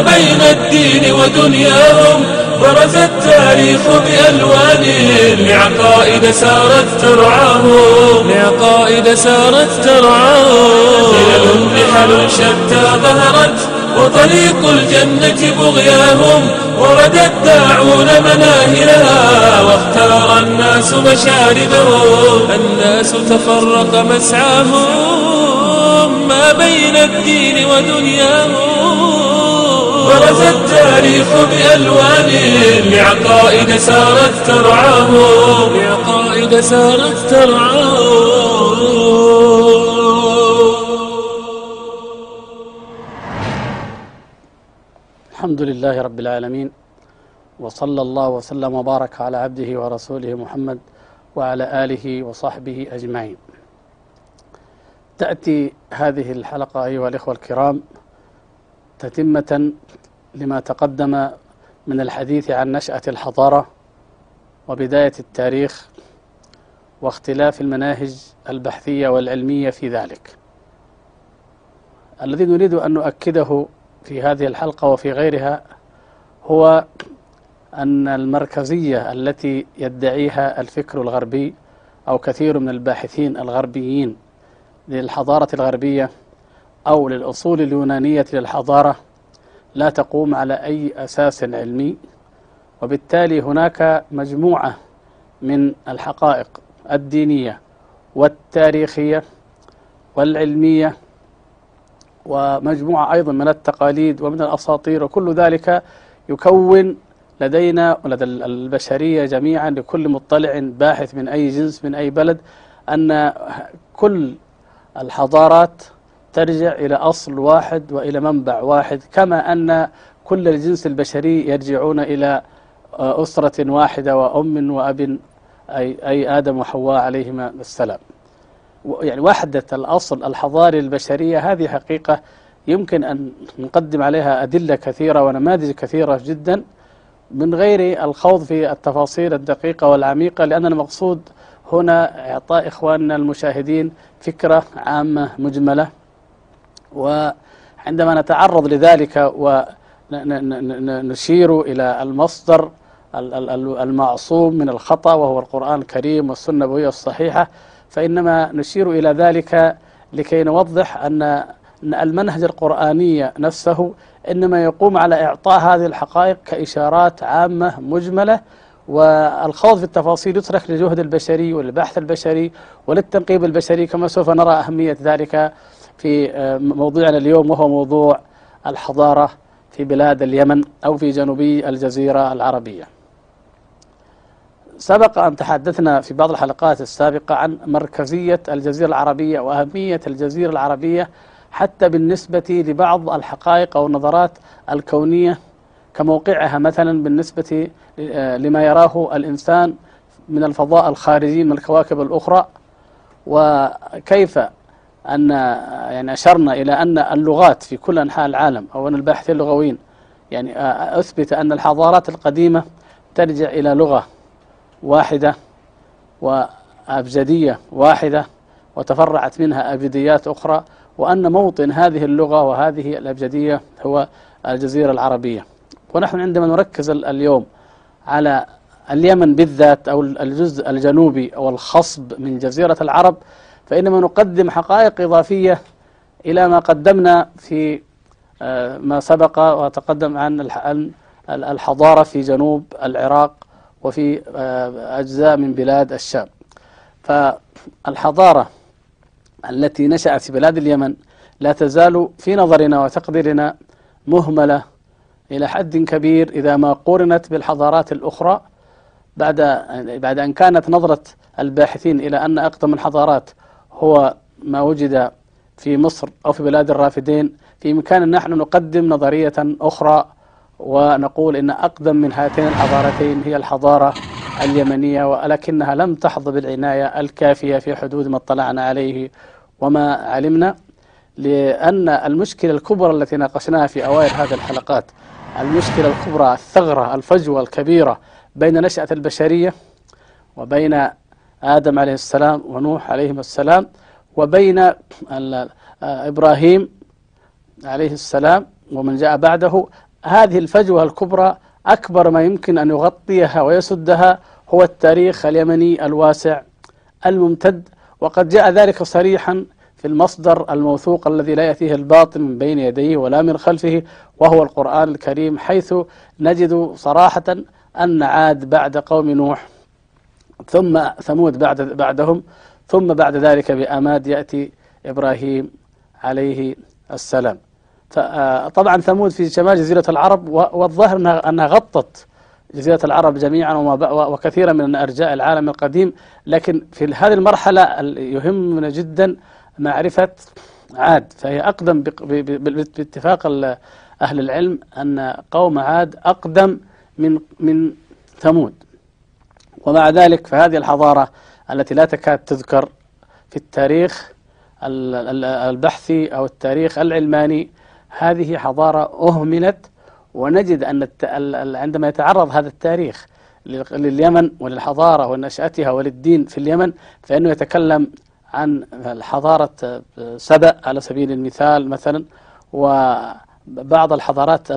ما بين الدين ودنياهم برز التاريخ بألوان لعقائد سارت ترعاهم. لعقائد سارت ترعاهم. خلل نحل شتى ظهرت وطريق الجنة بغياهم ورد الداعون مناهلها واختار الناس مشاردهم الناس تفرق مسعاهم ما بين الدين ودنياهم. برز التاريخ بألوان لعقائد سارت ترعاهم. لعقائد سارت ترعاهم. الحمد لله رب العالمين وصلى الله وسلم وبارك على عبده ورسوله محمد وعلى آله وصحبه أجمعين. تأتي هذه الحلقة أيها الإخوة الكرام تتمة لما تقدم من الحديث عن نشأة الحضارة وبداية التاريخ واختلاف المناهج البحثية والعلمية في ذلك. الذي نريد أن نؤكده في هذه الحلقة وفي غيرها هو أن المركزية التي يدعيها الفكر الغربي أو كثير من الباحثين الغربيين للحضارة الغربية أو للأصول اليونانية للحضارة لا تقوم على أي أساس علمي وبالتالي هناك مجموعة من الحقائق الدينية والتاريخية والعلمية ومجموعة أيضا من التقاليد ومن الأساطير وكل ذلك يكون لدينا ولدى البشرية جميعا لكل مطلع باحث من أي جنس من أي بلد أن كل الحضارات ترجع إلى أصل واحد وإلى منبع واحد كما أن كل الجنس البشري يرجعون إلى أسرة واحدة وأم وأب أي, أي آدم وحواء عليهما السلام. يعني وحدة الأصل الحضاري البشرية هذه حقيقة يمكن أن نقدم عليها أدلة كثيرة ونماذج كثيرة جدا من غير الخوض في التفاصيل الدقيقة والعميقة لأن المقصود هنا إعطاء إخواننا المشاهدين فكرة عامة مجملة. وعندما نتعرض لذلك ونشير إلى المصدر المعصوم من الخطأ وهو القرآن الكريم والسنة النبوية الصحيحة فإنما نشير إلى ذلك لكي نوضح أن المنهج القرآني نفسه إنما يقوم على إعطاء هذه الحقائق كإشارات عامة مجملة والخوض في التفاصيل يترك للجهد البشري والبحث البشري وللتنقيب البشري كما سوف نرى أهمية ذلك في موضوعنا اليوم وهو موضوع الحضارة في بلاد اليمن أو في جنوبي الجزيرة العربية. سبق أن تحدثنا في بعض الحلقات السابقة عن مركزية الجزيرة العربية وأهمية الجزيرة العربية حتى بالنسبة لبعض الحقائق أو النظرات الكونية كموقعها مثلا بالنسبة لما يراه الإنسان من الفضاء الخارجي من الكواكب الأخرى وكيف أن يعني أشرنا إلى أن اللغات في كل أنحاء العالم أو أن الباحثين اللغويين يعني أثبت أن الحضارات القديمة ترجع إلى لغة واحدة وأبجدية واحدة وتفرعت منها أبجديات أخرى وأن موطن هذه اللغة وهذه الأبجدية هو الجزيرة العربية. ونحن عندما نركز اليوم على اليمن بالذات أو الجزء الجنوبي أو الخصب من جزيرة العرب فإنما نقدم حقائق إضافية إلى ما قدمنا في ما سبق وتقدم عن الحضارة في جنوب العراق وفي أجزاء من بلاد الشام. فالحضارة التي نشأت في بلاد اليمن لا تزال في نظرنا وتقديرنا مهملة إلى حد كبير إذا ما قورنت بالحضارات الأخرى بعد بعد أن كانت نظرة الباحثين إلى أن أقدم الحضارات هو ما وجد في مصر أو في بلاد الرافدين. في إمكاننا نحن نقدم نظرية أخرى ونقول إن أقدم من هاتين الحضارتين هي الحضارة اليمنية ولكنها لم تحظى بالعناية الكافية في حدود ما اطلعنا عليه وما علمنا لأن المشكلة الكبرى التي ناقشناها في أوائل هذه الحلقات المشكلة الكبرى الثغرة الفجوة الكبيرة بين نشأة البشرية وبين آدم عليه السلام ونوح عليهم السلام وبين إبراهيم عليه السلام ومن جاء بعده. هذه الفجوة الكبرى أكبر ما يمكن أن يغطيها ويسدها هو التاريخ اليمني الواسع الممتد وقد جاء ذلك صريحا في المصدر الموثوق الذي لا يأتيه الباطل من بين يديه ولا من خلفه وهو القرآن الكريم حيث نجد صراحة أن عاد بعد قوم نوح ثم ثمود بعد بعدهم ثم بعد ذلك بأماد يأتي إبراهيم عليه السلام. طبعا ثمود في شمال جزيرة العرب والظاهر أنها غطت جزيرة العرب جميعا وكثيرا من أرجاء العالم القديم. لكن في هذه المرحلة يهمنا جدا معرفة عاد. فهي أقدم باتفاق أهل العلم أن قوم عاد أقدم من من ثمود. ومع ذلك فهذه الحضارة التي لا تكاد تذكر في التاريخ البحثي أو التاريخ العلماني هذه حضارة أهملت ونجد أن عندما يتعرض هذا التاريخ لليمن وللحضارة ونشأتها وللدين في اليمن فإنه يتكلم عن حضارة سبأ على سبيل المثال مثلا وبعض الحضارات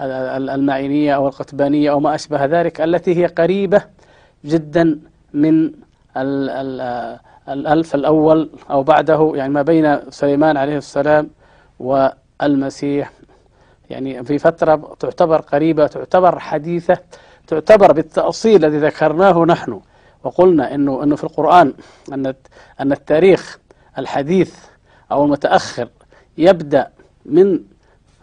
المعينية أو القتبانية أو ما أشبه ذلك التي هي قريبة جدا من الألف الأول أو بعده يعني ما بين سليمان عليه السلام والمسيح. يعني في فترة تعتبر قريبة تعتبر حديثة تعتبر بالتأصيل الذي ذكرناه نحن. وقلنا إنه إنه في القرآن أن أن التاريخ الحديث أو المتأخر يبدأ من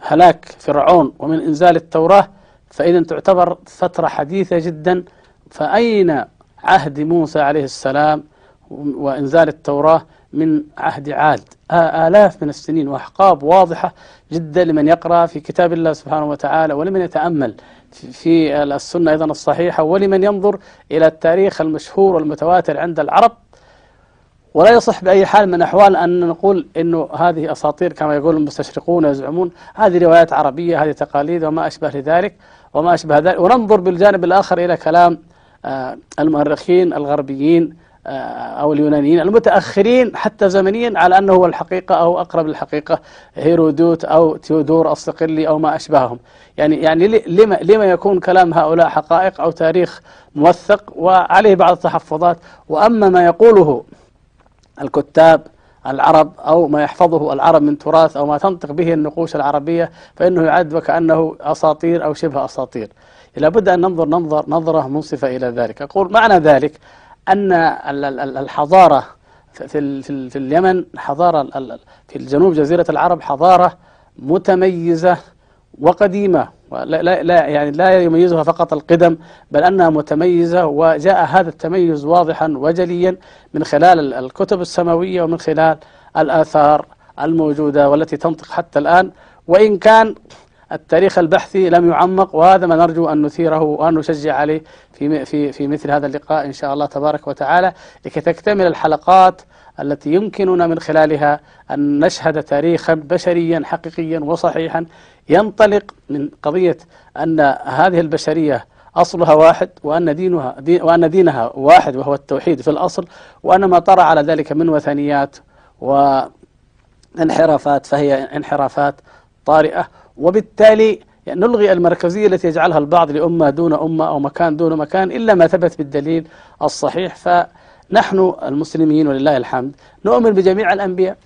هلاك فرعون ومن إنزال التوراة فإذا تعتبر فترة حديثة جدا فأين عهد موسى عليه السلام وإنزال التوراة من عهد عاد؟ آلاف من السنين وأحقاب واضحة جدا لمن يقرأ في كتاب الله سبحانه وتعالى ولمن يتأمل في السنة أيضا الصحيحة ولمن ينظر إلى التاريخ المشهور والمتواتر عند العرب. ولا يصح بأي حال من الأحوال أن نقول أنه هذه أساطير كما يقول المستشرقون ويزعمون هذه روايات عربية هذه تقاليد وما أشبه لذلك وما أشبه ذلك. وننظر بالجانب الآخر إلى كلام المؤرخين الغربيين آه، أو اليونانيين المتأخرين حتى زمنيا على أنه هو الحقيقة أو أقرب للحقيقة هيرودوت أو تيودور الصقلي أو ما أشبههم. يعني يعني لما لما يكون كلام هؤلاء حقائق أو تاريخ موثق وعليه بعض التحفظات. وأما ما يقوله الكتاب العرب أو ما يحفظه العرب من تراث أو ما تنطق به النقوش العربية فإنه يعد وكأنه أساطير أو شبه أساطير. لابد أن ننظر ننظر نظرة منصفة إلى ذلك. أقول معنى ذلك أن الحضارة في في اليمن حضارة في الجنوب جزيرة العرب حضارة متميزة وقديمة. لا, لا يعني لا يميزها فقط القدم بل أنها متميزة وجاء هذا التميز واضحا وجليا من خلال الكتب السماوية ومن خلال الآثار الموجودة والتي تنطق حتى الآن. وإن كان التاريخ البحثي لم يعمق وهذا ما نرجو أن نثيره وأن نشجع عليه في, في, في مثل هذا اللقاء إن شاء الله تبارك وتعالى لكي تكتمل الحلقات التي يمكننا من خلالها أن نشهد تاريخا بشريا حقيقيا وصحيحا. ينطلق من قضية أن هذه البشرية أصلها واحد وأن دينها دين وأن دينها واحد وهو التوحيد في الأصل وأن ما طرأ على ذلك من وثنيات وانحرافات فهي انحرافات طارئة. وبالتالي يعني نلغي المركزية التي يجعلها البعض لأمة دون أمة أو مكان دون مكان إلا ما ثبت بالدليل الصحيح. فنحن المسلمين ولله الحمد نؤمن بجميع الأنبياء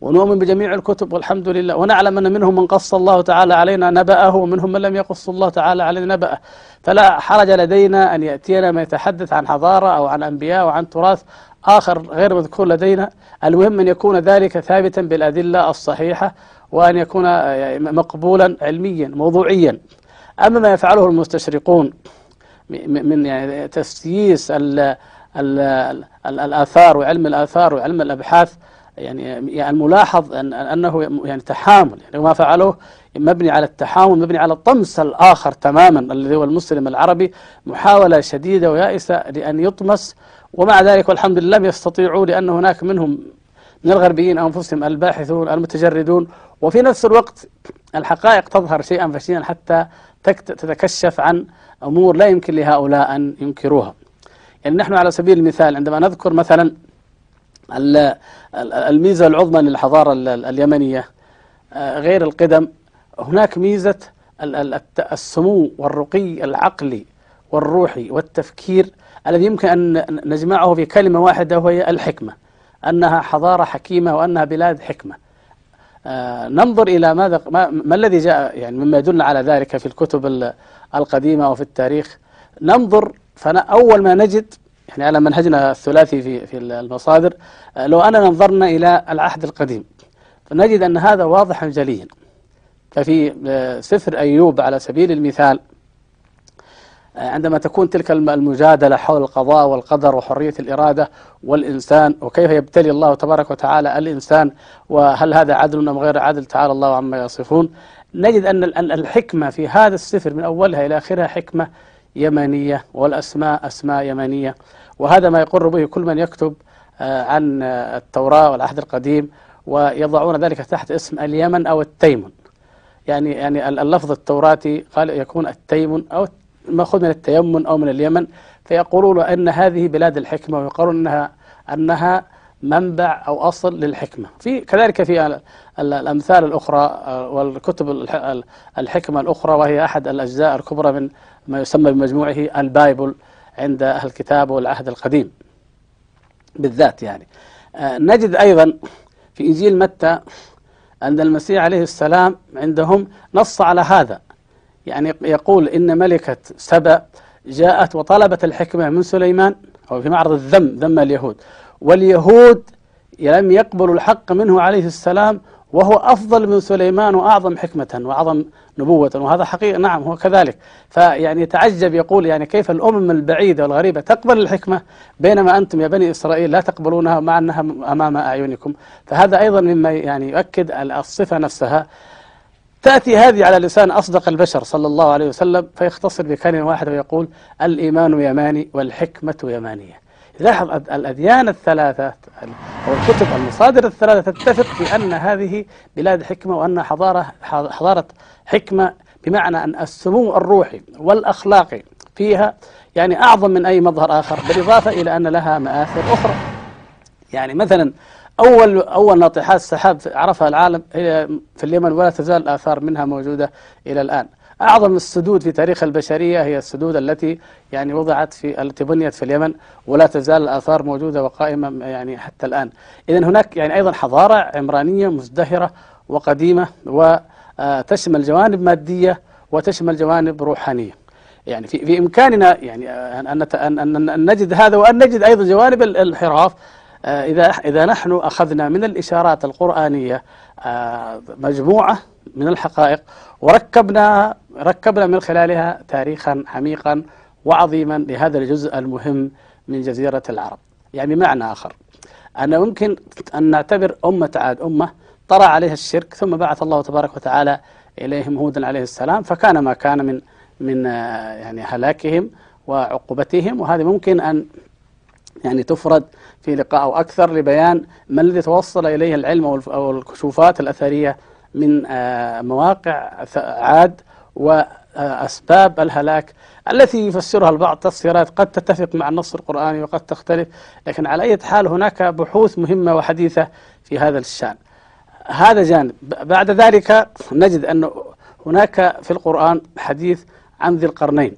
ونؤمن بجميع الكتب والحمد لله ونعلم أن منهم من قص الله تعالى علينا نبأه ومنهم من لم يقص الله تعالى علينا نبأه. فلا حرج لدينا أن يأتينا ما يتحدث عن حضارة أو عن أنبياء وعن تراث آخر غير مذكور لدينا. المهم أن يكون ذلك ثابتا بالأدلة الصحيحة وأن يكون مقبولا علميا موضوعيا. أما ما يفعله المستشرقون من يعني تسييس ال ال الآثار وعلم الآثار وعلم الأبحاث يعني يعني الملاحظ أن أنه يعني تحامل يعني ما فعله مبني على التحامل مبني على الطمس الآخر تماما الذي هو المسلم العربي محاولة شديدة ويائسة لأن يطمس ومع ذلك والحمد لله لم يستطيعوا لأن هناك منهم من الغربيين أنفسهم الباحثون المتجردون وفي نفس الوقت الحقائق تظهر شيئا فشيئا حتى تتكشف عن أمور لا يمكن لهؤلاء أن ينكروها. يعني نحن على سبيل المثال عندما نذكر مثلا الميزة العظمى للحضارة اليمنية آه، غير القدم هناك ميزة السمو والرقي العقلي والروحي والتفكير الذي يمكن أن نجمعه في كلمة واحدة وهي الحكمة. أنها حضارة حكيمة وأنها بلاد حكمة. آه ننظر إلى ماذا ما, ما الذي جاء يعني مما يدل على ذلك في الكتب القديمة وفي التاريخ. ننظر فأول ما نجد يعني على منهجنا الثلاثي في في المصادر آه لو أننا نظرنا إلى العهد القديم فنجد أن هذا واضحا جليا. ففي آه سفر أيوب على سبيل المثال عندما تكون تلك المجادلة حول القضاء والقدر وحرية الإرادة والإنسان وكيف يبتلي الله تبارك وتعالى الإنسان وهل هذا عدل أم غير عدل تعالى الله عما يصفون. نجد أن الحكمة في هذا السفر من أولها إلى آخرها حكمة يمنية والأسماء أسماء يمنية. وهذا ما يقر به كل من يكتب عن التوراة والعهد القديم ويضعون ذلك تحت اسم اليمن أو التيمن. يعني يعني اللفظ التوراتي قال يكون التيمن أو مأخوذ من التيمن أو من اليمن فيقولون أن هذه بلاد الحكمة ويقولون أنها أنها منبع أو أصل للحكمة. في كذلك في الأمثال الأخرى والكتب الحكمة الأخرى وهي أحد الأجزاء الكبرى من ما يسمى بمجموعه البايبل عند أهل الكتاب والعهد القديم. بالذات يعني. نجد أيضا في إنجيل متى أن المسيح عليه السلام عندهم نص على هذا. يعني يقول إن ملكة سبأ جاءت وطلبت الحكمة من سليمان أو في معرض الذم ذم اليهود. واليهود لم يقبلوا الحق منه عليه السلام وهو أفضل من سليمان وأعظم حكمة وأعظم نبوة وهذا حقيقة نعم هو كذلك. فيعني يتعجب يقول يعني كيف الأمم البعيدة والغريبة تقبل الحكمة بينما أنتم يا بني إسرائيل لا تقبلونها مع أنها أمام أعينكم. فهذا أيضا مما يعني يؤكد الصفة نفسها. تأتي هذه على لسان أصدق البشر صلى الله عليه وسلم فيختصر بكلمة واحدة ويقول الإيمان يماني والحكمة يمانية. لاحظ الأديان الثلاثة أو الكتب المصادر الثلاثة تتفق في أن هذه بلاد حكمة وأن حضارة حضارة حكمة بمعنى أن السمو الروحي والأخلاقي فيها يعني أعظم من أي مظهر آخر بالإضافة إلى أن لها مآثر أخرى. يعني مثلا أول أول ناطحات سحاب عرفها العالم هي في اليمن ولا تزال الآثار منها موجودة إلى الآن. أعظم السدود في تاريخ البشرية هي السدود التي يعني وضعت في التي بنيت في اليمن ولا تزال الآثار موجودة وقائمة يعني حتى الآن. إذا هناك يعني أيضا حضارة عمرانية مزدهرة وقديمة وتشمل جوانب مادية وتشمل جوانب روحانية. يعني في في إمكاننا يعني أن أن نجد هذا وأن نجد أيضا جوانب الانحراف آه، إذا إذا نحن أخذنا من الإشارات القرآنية آه، مجموعة من الحقائق وركبنا ركبنا من خلالها تاريخا عميقا وعظيما لهذا الجزء المهم من جزيرة العرب. يعني معنى آخر. أن ممكن أن نعتبر أمة عاد أمة طرى عليها الشرك ثم بعث الله تبارك وتعالى إليهم هودا عليه السلام فكان ما كان من من آه، يعني هلاكهم وعقوبتهم وهذه ممكن أن يعني تفرد في لقاء أو أكثر لبيان ما الذي توصل إليه العلم أو الكشوفات الأثرية من آه، مواقع عاد وأسباب الهلاك التي يفسرها البعض تفسيرات قد تتفق مع النص القرآني وقد تختلف لكن على أي حال هناك بحوث مهمة وحديثة في هذا الشأن. هذا جانب. بعد ذلك نجد أن هناك في القرآن حديث عن ذي القرنين.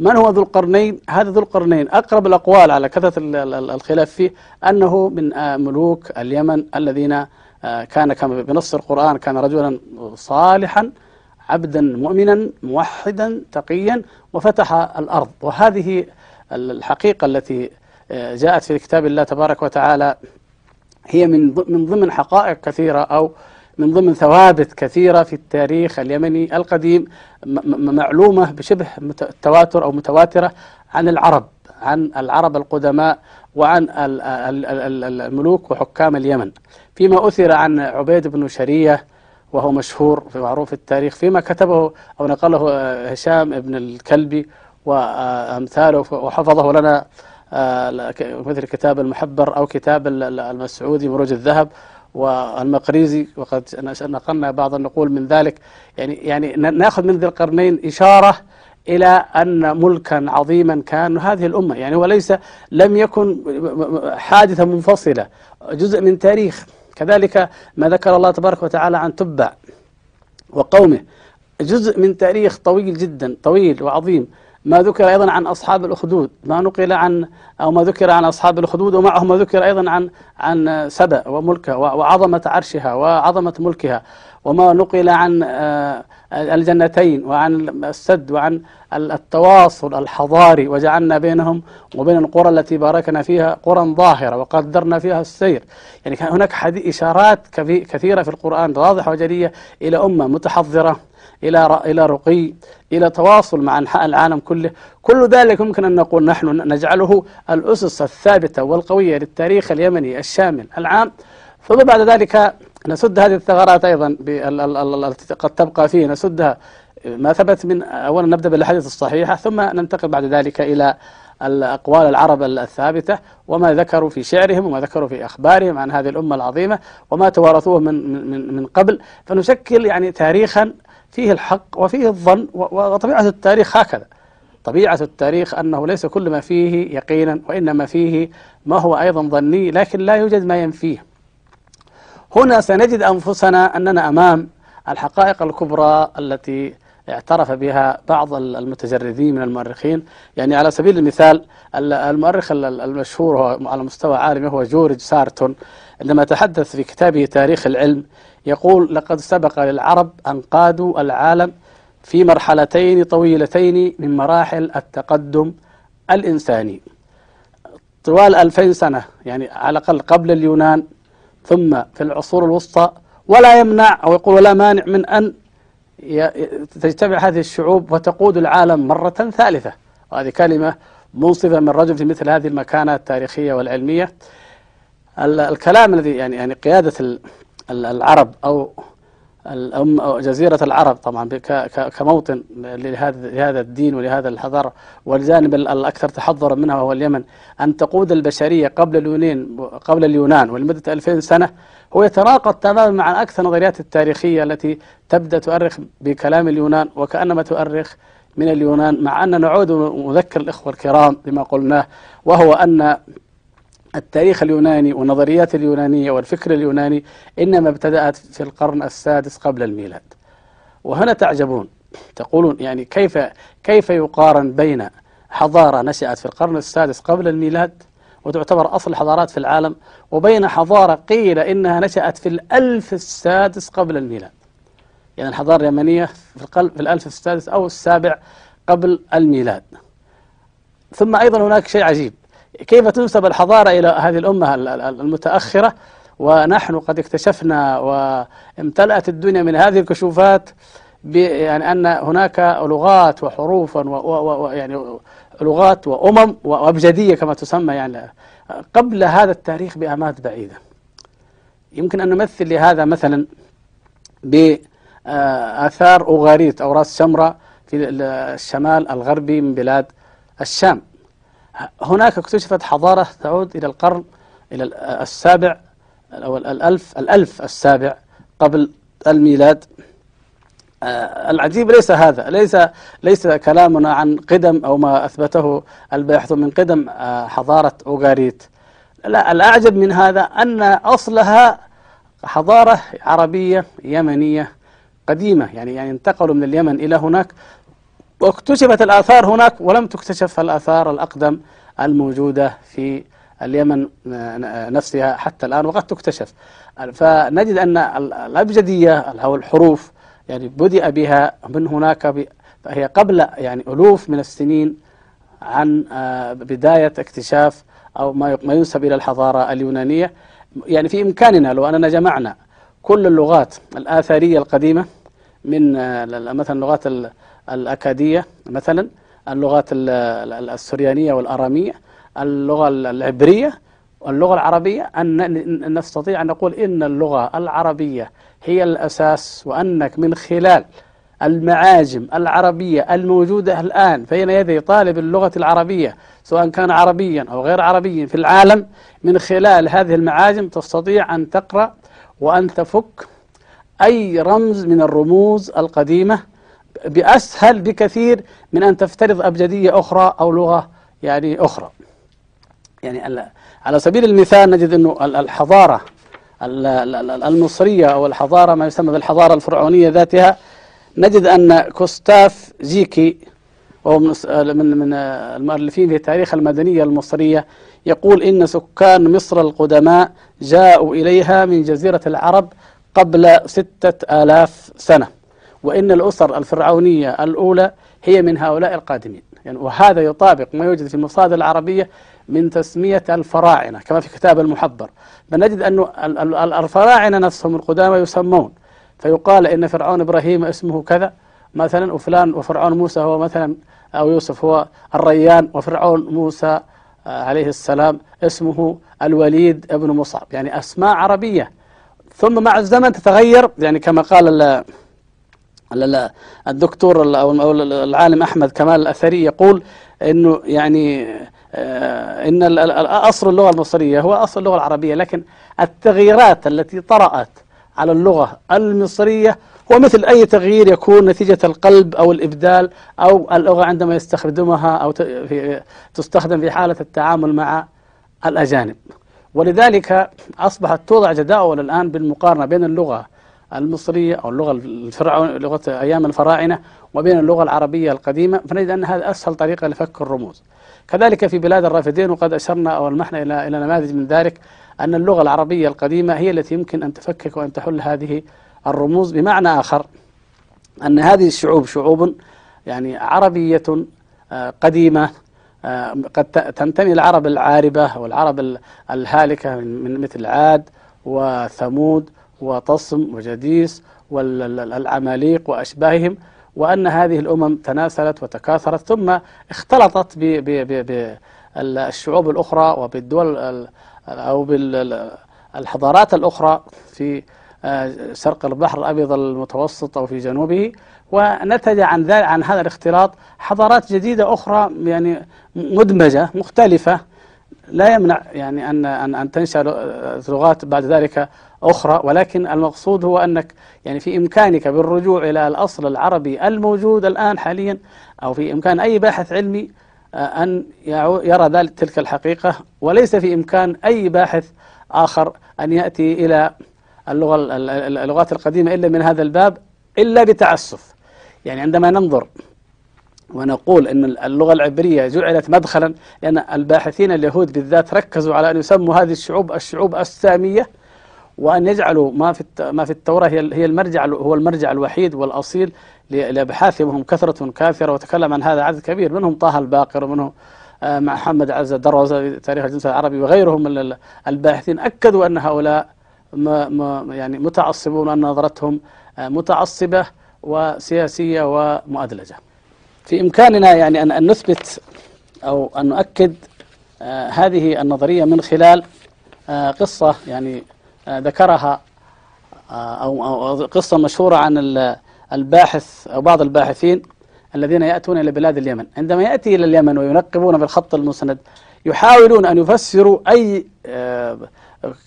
من هو ذو القرنين؟ هذا ذو القرنين. أقرب الأقوال على كثرة الخلاف فيه أنه من آه، ملوك اليمن الذين آه، كان كما بنص القرآن كان رجلا صالحا عبدا مؤمنا موحدا تقيا وفتح الأرض. وهذه الحقيقة التي آه، جاءت في كتاب الله تبارك وتعالى هي من من ضمن حقائق كثيرة أو من ضمن ثوابت كثيرة في التاريخ اليمني القديم معلومة بشبه تواتر أو متواترة عن العرب عن العرب القدماء وعن الملوك وحكام اليمن. فيما أثر عن عبيد بن شرية وهو مشهور في معروف التاريخ فيما كتبه أو نقله هشام بن الكلبي وأمثاله وحفظه لنا آه، مثل كتاب المحبر أو كتاب المسعودي مروج الذهب والمقريزي وقد نقلنا بعض النقول من ذلك. يعني يعني ناخذ من ذي القرنين إشارة إلى أن ملكا عظيما كان هذه الأمة. يعني وليس لم يكن حادثة منفصلة جزء من تاريخ. كذلك ما ذكر الله تبارك وتعالى عن تبع وقومه. جزء من تاريخ طويل جدا طويل وعظيم. ما ذكر أيضا عن أصحاب الأخدود. ما نقل عن أو ما ذكر عن أصحاب الأخدود ومعه ما ذكر أيضا عن عن سبأ وملكها وعظمة عرشها وعظمة ملكها. وما نقل عن آه، الجنتين وعن السد وعن التواصل الحضاري. وجعلنا بينهم وبين القرى التي باركنا فيها قرى ظاهرة وقدرنا فيها السير. يعني كان هناك إشارات كثيرة في القرآن واضحة وجلية إلى أمة متحضرة. إلى إلى رقي إلى تواصل مع أنحاء العالم كله. كل ذلك ممكن أن نقول نحن نجعله الأسس الثابتة والقوية للتاريخ اليمني الشامل العام. ثم بعد ذلك نسد هذه الثغرات أيضا التي قد تبقى فيه نسدها ما ثبت من أولا نبدأ بالأحاديث الصحيحة ثم ننتقل بعد ذلك إلى الأقوال العرب الثابتة وما ذكروا في شعرهم وما ذكروا في أخبارهم عن هذه الأمة العظيمة وما توارثوه من من من قبل. فنشكل يعني تاريخا فيه الحق وفيه الظن وطبيعة التاريخ هكذا. طبيعة التاريخ أنه ليس كل ما فيه يقينا وإنما فيه ما هو أيضا ظني لكن لا يوجد ما ينفيه. هنا سنجد أنفسنا أننا أمام الحقائق الكبرى التي اعترف بها بعض المتجردين من المؤرخين. يعني على سبيل المثال المؤرخ المشهور على مستوى عالمي هو جورج سارتون. عندما تحدث في كتابه تاريخ العلم يقول لقد سبق للعرب أن قادوا العالم في مرحلتين طويلتين من مراحل التقدم الإنساني. طوال ألفين سنة يعني على الأقل قبل اليونان ثم في العصور الوسطى ولا يمنع أو يقول ولا مانع من أن تجتمع هذه الشعوب وتقود العالم مرة ثالثة. وهذه كلمة منصفة من رجل في مثل هذه المكانة التاريخية والعلمية. الكلام الذي يعني يعني قيادة العرب أو الأم أو جزيرة العرب طبعا كموطن لهذا الدين ولهذا الحضارة. والجانب الأكثر تحضرا منها وهو اليمن. أن تقود البشرية قبل اليونان قبل اليونان ولمدة 2000 سنة هو يتناقض تماما مع أكثر النظريات التاريخية التي تبدأ تؤرخ بكلام اليونان وكأنما تؤرخ من اليونان مع أن نعود ونذكر الإخوة الكرام بما قلناه وهو أن التاريخ اليوناني والنظريات اليونانية والفكر اليوناني إنما ابتدأت في القرن السادس قبل الميلاد. وهنا تعجبون تقولون يعني كيف كيف يقارن بين حضارة نشأت في القرن السادس قبل الميلاد وتعتبر أصل الحضارات في العالم وبين حضارة قيل إنها نشأت في الألف السادس قبل الميلاد. يعني الحضارة اليمنية في, القلب في الألف السادس أو السابع قبل الميلاد. ثم أيضا هناك شيء عجيب. كيف تنسب الحضارة إلى هذه الأمة المتأخرة؟ ونحن قد اكتشفنا وامتلأت الدنيا من هذه الكشوفات يعني أن هناك لغات وحروفا ويعني لغات وأمم وأبجدية كما تسمى يعني. قبل هذا التاريخ بأمات بعيدة. يمكن أن نمثل لهذا مثلا بآثار أوغاريت أو راس شمرة في الشمال الغربي من بلاد الشام. هناك اكتشفت حضارة تعود إلى القرن إلى السابع أو الألف الألف السابع قبل الميلاد. آه، العجيب ليس هذا ليس ليس كلامنا عن قدم أو ما أثبته الباحث من قدم آه، حضارة أوغاريت. لا الأعجب من هذا أن أصلها حضارة عربية يمنية قديمة يعني يعني انتقلوا من اليمن إلى هناك. واكتشفت الآثار هناك ولم تكتشف الآثار الأقدم الموجودة في اليمن نفسها حتى الآن وقد تكتشف. فنجد أن الأبجدية أو الحروف يعني بدأ بها من هناك فهي قبل يعني ألوف من السنين عن آه، بداية اكتشاف أو ما ينسب إلى الحضارة اليونانية. يعني في إمكاننا لو أننا جمعنا كل اللغات الآثارية القديمة من آه، مثلا اللغات الأكادية مثلا اللغات السريانية والأرامية اللغة العبرية واللغة العربية أن نستطيع أن نقول إن اللغة العربية هي الأساس وأنك من خلال المعاجم العربية الموجودة الآن بين يدي طالب اللغة العربية سواء كان عربيا أو غير عربيا في العالم من خلال هذه المعاجم تستطيع أن تقرأ وأن تفك أي رمز من الرموز القديمة بأسهل بكثير من أن تفترض أبجدية أخرى أو لغة يعني أخرى. يعني على سبيل المثال نجد أنه الحضارة المصرية أو الحضارة ما يسمى بالحضارة الفرعونية ذاتها نجد أن كوستاف جيكي وهو من من من المؤلفين في تاريخ المدنية المصرية يقول إن سكان مصر القدماء جاءوا إليها من جزيرة العرب قبل ستة آلاف سنة. وإن الأسر الفرعونية الأولى هي من هؤلاء القادمين. يعني وهذا يطابق ما يوجد في المصادر العربية من تسمية الفراعنة كما في كتاب المحبر بنجد أن الفراعنة نفسهم القدامى يسمون. فيقال إن فرعون إبراهيم اسمه كذا. مثلا وفلان وفرعون موسى هو مثلا أو يوسف هو الريان وفرعون موسى آه، عليه السلام اسمه الوليد ابن مصعب. يعني أسماء عربية. ثم مع الزمن تتغير. يعني كما قال الدكتور أو العالم أحمد كمال الأثري يقول أنه يعني آه، إن أصل اللغة المصرية هو أصل اللغة العربية لكن التغييرات التي طرأت على اللغة المصرية هو مثل أي تغيير يكون نتيجة القلب أو الإبدال أو اللغة عندما يستخدمها أو تستخدم في حالة التعامل مع الأجانب. ولذلك أصبحت توضع جداول الآن بالمقارنة بين اللغة المصرية أو اللغة الفرعون لغة أيام الفراعنة وبين اللغة العربية القديمة فنجد أن هذا أسهل طريقة لفك الرموز. كذلك في بلاد الرافدين وقد أشرنا أو ألمحنا إلى إلى نماذج من ذلك أن اللغة العربية القديمة هي التي يمكن أن تفكك وأن تحل هذه الرموز. بمعنى آخر أن هذه الشعوب شعوب يعني عربية آه، قديمة آه، قد تنتمي العرب العاربة والعرب الهالكة من مثل عاد وثمود وطصم وجديس والعماليق وأشباههم وأن هذه الأمم تناسلت وتكاثرت ثم اختلطت بالشعوب الأخرى وبالدول أو بالحضارات الأخرى في آه، شرق البحر الأبيض المتوسط أو في جنوبه. ونتج عن ذلك عن هذا الاختلاط حضارات جديدة أخرى يعني مدمجة مختلفة. لا يمنع يعني أن أن أن تنشأ لغات بعد ذلك أخرى ولكن المقصود هو أنك يعني في إمكانك بالرجوع إلى الأصل العربي الموجود الآن حاليا أو في إمكان أي باحث علمي آه، أن يرى ذلك تلك الحقيقة. وليس في إمكان أي باحث آخر أن يأتي إلى اللغة اللغات القديمة إلا من هذا الباب إلا بتعسف. يعني عندما ننظر ونقول أن اللغة العبرية جعلت مدخلا لأن الباحثين اليهود بالذات ركزوا على أن يسموا هذه الشعوب الشعوب السامية وأن يجعلوا ما في ما في التوراة هي هي المرجع هو المرجع الوحيد والأصيل لأبحاثهم هم كثرة كافرة وتكلم عن هذا عدد كبير منهم طه الباقر ومنهم آه، محمد عز دروز في تاريخ الجنس العربي وغيرهم من الباحثين أكدوا أن هؤلاء ما ما يعني متعصبون أن نظرتهم آه، متعصبة وسياسية ومؤدلجة. في إمكاننا يعني أن نثبت أو أن نؤكد آه، هذه النظرية من خلال قصة يعني ذكرها أو, قصة مشهورة عن الباحث أو بعض الباحثين الذين يأتون إلى بلاد اليمن. عندما يأتي إلى اليمن وينقبون بالخط المسند يحاولون أن يفسروا أي آه،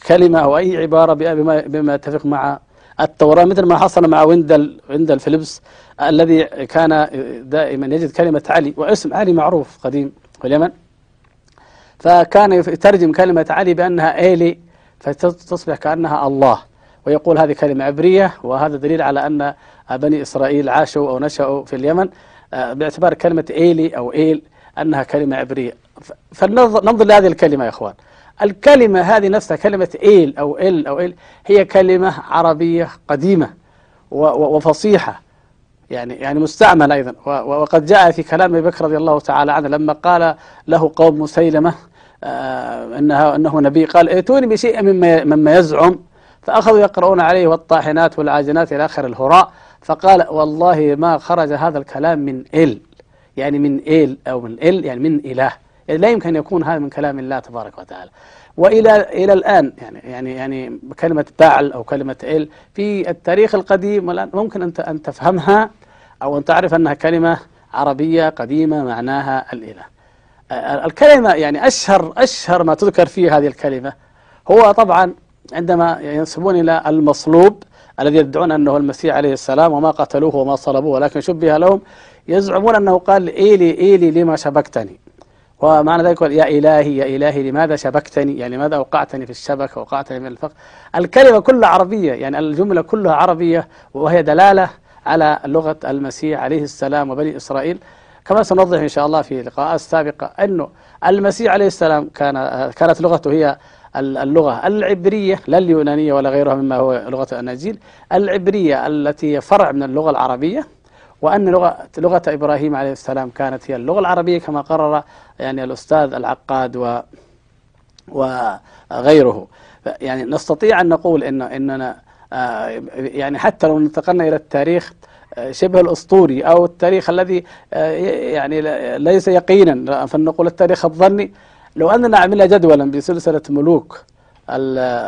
كلمة أو أي عبارة بما, بما يتفق مع التوراة مثل ما حصل مع ويندل ويندل فيليبس الذي كان دائما يجد كلمة علي واسم علي معروف قديم في اليمن. فكان يترجم كلمة علي بأنها إيلي فتصبح كأنها الله. ويقول هذه كلمة عبرية وهذا دليل على أن بني إسرائيل عاشوا أو نشأوا في اليمن آه، باعتبار كلمة إيلي أو إيل أنها كلمة عبرية. فلننظر لهذه الكلمة يا إخوان. الكلمة هذه نفسها كلمة إيل أو إل أو إل هي كلمة عربية قديمة وفصيحة. يعني يعني مستعملة أيضا. وقد جاء في كلام أبي بكر رضي الله تعالى عنه لما قال له قوم مسيلمة آه، أنه, أنه نبي قال ائتوني بشيء مما, مما يزعم فأخذوا يقرؤون عليه والطاحنات والعاجنات إلى آخر الهراء. فقال والله ما خرج هذا الكلام من إل يعني من إل أو من إل يعني من إله يعني لا يمكن يكون هذا من كلام الله تبارك وتعالى. وإلى إلى الآن يعني يعني يعني كلمة باعل أو كلمة إل في التاريخ القديم والآن ممكن أن أن تفهمها أو أن تعرف أنها كلمة عربية قديمة معناها الإله. الكلمة يعني أشهر أشهر ما تذكر فيه هذه الكلمة هو طبعا عندما ينسبون إلى المصلوب الذي يدعون أنه المسيح عليه السلام وما قتلوه وما صلبوه ولكن شبه لهم يزعمون أنه قال إيلي إيلي لما شبكتني. ومعنى ذلك يا إلهي يا إلهي لماذا شبكتني؟ يعني لماذا أوقعتني في الشبكة وقعتني من الفقر. الكلمة كلها عربية يعني الجملة كلها عربية وهي دلالة على لغة المسيح عليه السلام وبني إسرائيل. كما سنوضح إن شاء الله في لقاءات سابقة أنه المسيح عليه السلام كان كانت لغته هي اللغة العبرية لا اليونانية ولا غيرها مما هو لغة الأناجيل العبرية التي هي فرع من اللغة العربية. وأن لغة لغة إبراهيم عليه السلام كانت هي اللغة العربية كما قرر يعني الأستاذ العقاد و وغيره. يعني نستطيع أن نقول إن إننا آه، يعني حتى لو انتقلنا إلى التاريخ آه، شبه الأسطوري أو التاريخ الذي آه، يعني ليس يقينا. فلنقول التاريخ الظني. لو أننا عملنا جدولا بسلسلة ملوك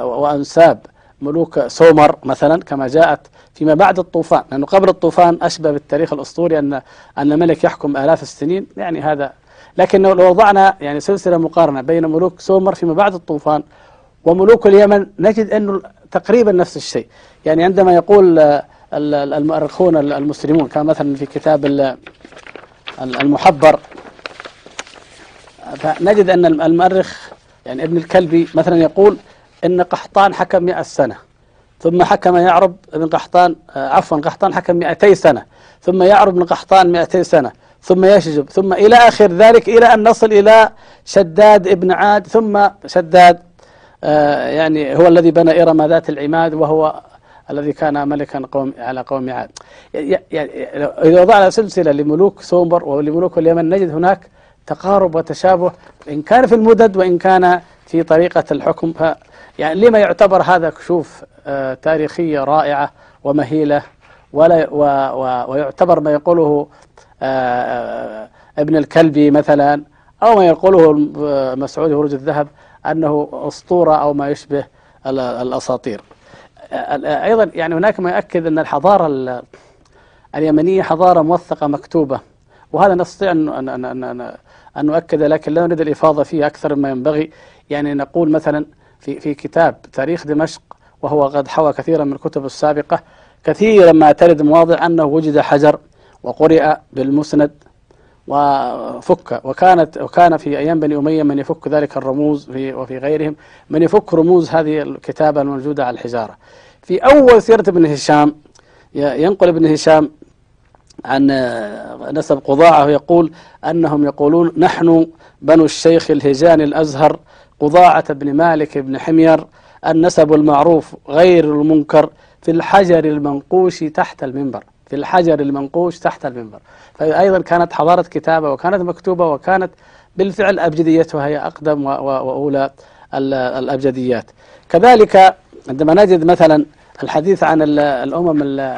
وأنساب ملوك سومر مثلا كما جاءت فيما بعد الطوفان لأنه قبل الطوفان أشبه بالتاريخ الأسطوري أن أن ملك يحكم آلاف السنين يعني هذا لكن لو وضعنا يعني سلسلة مقارنة بين ملوك سومر فيما بعد الطوفان وملوك اليمن نجد أنه تقريبا نفس الشيء. يعني عندما يقول المؤرخون المسلمون كما مثلا في كتاب المحبر فنجد أن المؤرخ يعني ابن الكلبي مثلا يقول إن قحطان حكم 100 سنة. ثم حكم يعرب بن قحطان آه، عفوا قحطان حكم 200 سنة. ثم يعرب بن قحطان 200 سنة. ثم يشجب. ثم إلى آخر ذلك إلى أن نصل إلى شداد ابن عاد. ثم شداد آه، يعني هو الذي بنى إرم ذات العماد وهو الذي كان ملكا قوم على قوم عاد. يعني إذا وضعنا سلسلة لملوك سومر ولملوك اليمن نجد هناك تقارب وتشابه إن كان في المدد وإن كان في طريقة الحكم. ف يعني لما يعتبر هذا كشوف آه، تاريخية رائعة ومهيلة ولا و و ويعتبر ما يقوله آه، آه، ابن الكلبي مثلا أو ما يقوله مسعود هروج الذهب أنه أسطورة أو ما يشبه الأساطير. أيضا يعني هناك ما يؤكد أن الحضارة اليمنية حضارة موثقة مكتوبة وهذا نستطيع أن, أن, أن, أن, أن نؤكد لكن لا نريد الإفاضة فيه أكثر مما ينبغي. يعني نقول مثلا في, في كتاب تاريخ دمشق وهو قد حوى كثيرا من الكتب السابقة كثيرا ما ترد مواضع أنه وجد حجر وقرئ بالمسند وفك وكانت وكان في أيام بني أمية من يفك ذلك الرموز في وفي غيرهم من يفك رموز هذه الكتابة الموجودة على الحجارة. في أول سيرة ابن هشام ينقل ابن هشام عن نسب قضاعة يقول أنهم يقولون نحن بنو الشيخ الهجاني الأزهر قضاعة بن مالك بن حمير النسب المعروف غير المنكر في الحجر المنقوش تحت المنبر في الحجر المنقوش تحت المنبر. فأيضا كانت حضارة كتابة وكانت مكتوبة وكانت بالفعل أبجديتها هي أقدم وأولى الأبجديات. كذلك عندما نجد مثلا الحديث عن الأمم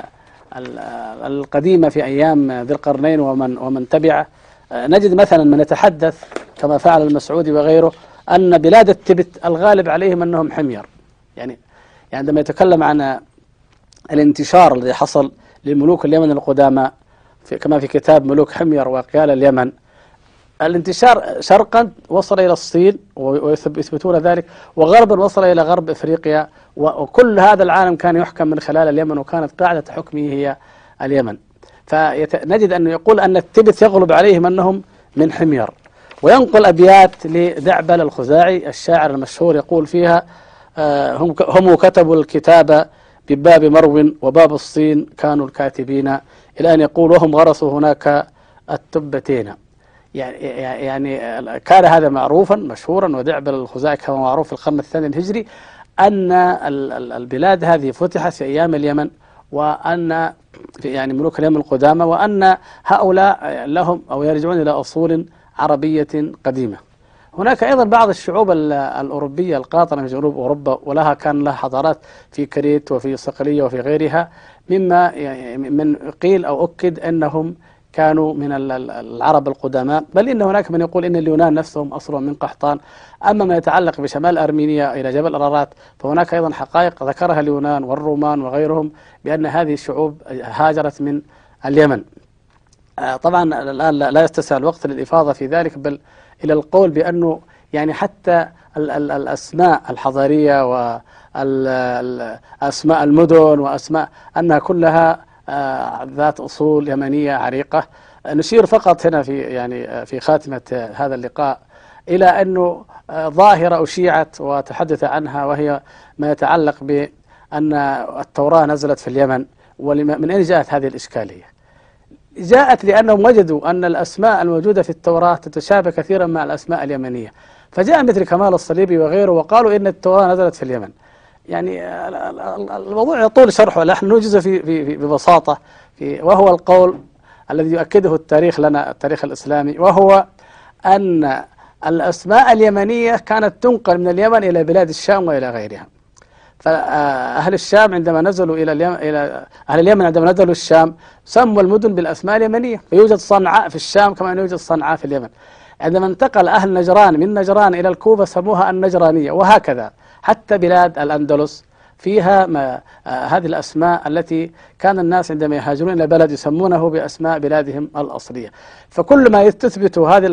القديمة في أيام ذي القرنين ومن, ومن تبعه نجد مثلا من يتحدث كما فعل المسعودي وغيره أن بلاد التبت الغالب عليهم أنهم حمير. يعني, يعني عندما يتكلم عن الانتشار الذي حصل للملوك اليمن القدامى في كما في كتاب ملوك حمير وقيال اليمن الانتشار شرقا وصل إلى الصين ويثبتون ذلك وغربا وصل إلى غرب إفريقيا وكل هذا العالم كان يحكم من خلال اليمن وكانت قاعدة حكمه هي اليمن. فنجد أنه يقول أن التبت يغلب عليهم أنهم من حمير. وينقل أبيات لدعبل الخزاعي الشاعر المشهور يقول فيها آه، هم هم كتبوا الكتاب بباب مرو وباب الصين كانوا الكاتبين إلى أن يقول وهم غرسوا هناك التبتين. يعني يعني كان هذا معروفا مشهورا ودعبل الخزاعي كما معروف في القرن الثاني الهجري أن البلاد هذه فتحت في أيام اليمن وأن يعني ملوك اليمن القدامى وأن هؤلاء لهم أو يرجعون إلى أصول عربية قديمة. هناك أيضا بعض الشعوب الأوروبية القاطنة في جنوب أوروبا ولها كان لها حضارات في كريت وفي صقلية وفي غيرها مما من قيل أو أكد أنهم كانوا من العرب القدماء. بل إن هناك من يقول إن اليونان نفسهم أصلهم من قحطان. أما ما يتعلق بشمال أرمينيا إلى جبل أرارات فهناك أيضا حقائق ذكرها اليونان والرومان وغيرهم بأن هذه الشعوب هاجرت من اليمن. طبعا الآن لا يستسع الوقت للإفاضة في ذلك بل إلى القول بأنه يعني حتى الأسماء الحضارية وأسماء المدن وأسماء أنها كلها آه، ذات أصول يمنية عريقة. نشير فقط هنا في يعني في خاتمة هذا اللقاء إلى أنه آه، ظاهرة أشيعت وتحدث عنها وهي ما يتعلق بأن التوراة نزلت في اليمن ومن أين جاءت هذه الإشكالية؟ جاءت لأنهم وجدوا أن الأسماء الموجودة في التوراة تتشابه كثيرا مع الأسماء اليمنية. فجاء مثل كمال الصليبي وغيره وقالوا إن التوراة نزلت في اليمن. يعني الموضوع يطول شرحه. نحن نوجز في, في ببساطة في وهو القول الذي يؤكده التاريخ لنا التاريخ الإسلامي وهو أن الأسماء اليمنية كانت تنقل من اليمن إلى بلاد الشام وإلى غيرها. فأهل الشام عندما نزلوا إلى اليمن إلى أهل اليمن عندما نزلوا الشام سموا المدن بالأسماء اليمنية. فيوجد صنعاء في الشام كما يوجد صنعاء في اليمن. عندما انتقل أهل نجران من نجران إلى الكوفة سموها النجرانية وهكذا. حتى بلاد الأندلس فيها ما آه هذه الأسماء التي كان الناس عندما يهاجرون إلى بلد يسمونه بأسماء بلادهم الأصلية. فكل ما يستثبت هذه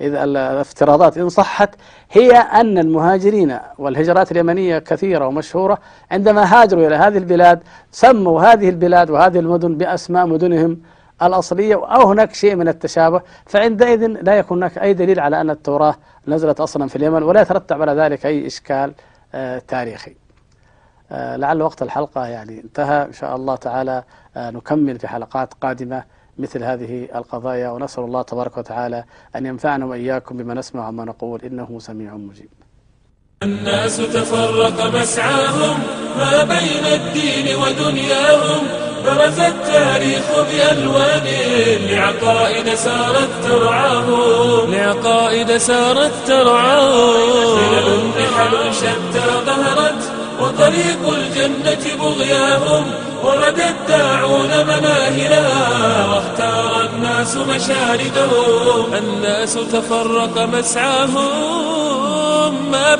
الافتراضات إن صحت هي أن المهاجرين والهجرات اليمنية كثيرة ومشهورة عندما هاجروا إلى هذه البلاد سموا هذه البلاد وهذه المدن بأسماء مدنهم الأصلية أو هناك شيء من التشابه. فعندئذ لا يكون هناك أي دليل على أن التوراة نزلت أصلا في اليمن ولا يترتب على ذلك أي إشكال آه تاريخي. لعل وقت الحلقة يعني انتهى. إن شاء الله تعالى آه نكمل في حلقات قادمة مثل هذه القضايا. ونسأل الله تبارك وتعالى أن ينفعنا وإياكم بما نسمع وما نقول. إنه سميع مجيب. الناس تفرق مسعاهم ما بين الدين ودنياهم. برز التاريخ بألوان لعقائد سارت ترعاهم. لعقائد سارت ترعاهم. خلل نحل شتى ظهرت وطريق الجنة بغياهم ورد الداعون مناهلها واختار الناس مشاردهم الناس تفرق مسعاهم. ما